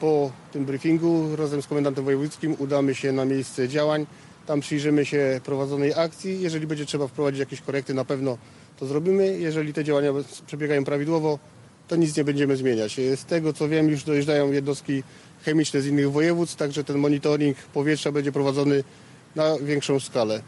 Po tym briefingu razem z komendantem wojewódzkim udamy się na miejsce działań. Tam przyjrzymy się prowadzonej akcji. Jeżeli będzie trzeba wprowadzić jakieś korekty, na pewno to zrobimy. Jeżeli te działania przebiegają prawidłowo, to nic nie będziemy zmieniać. Z tego co wiem, już dojeżdżają jednostki chemiczne z innych województw, także ten monitoring powietrza będzie prowadzony na większą skalę.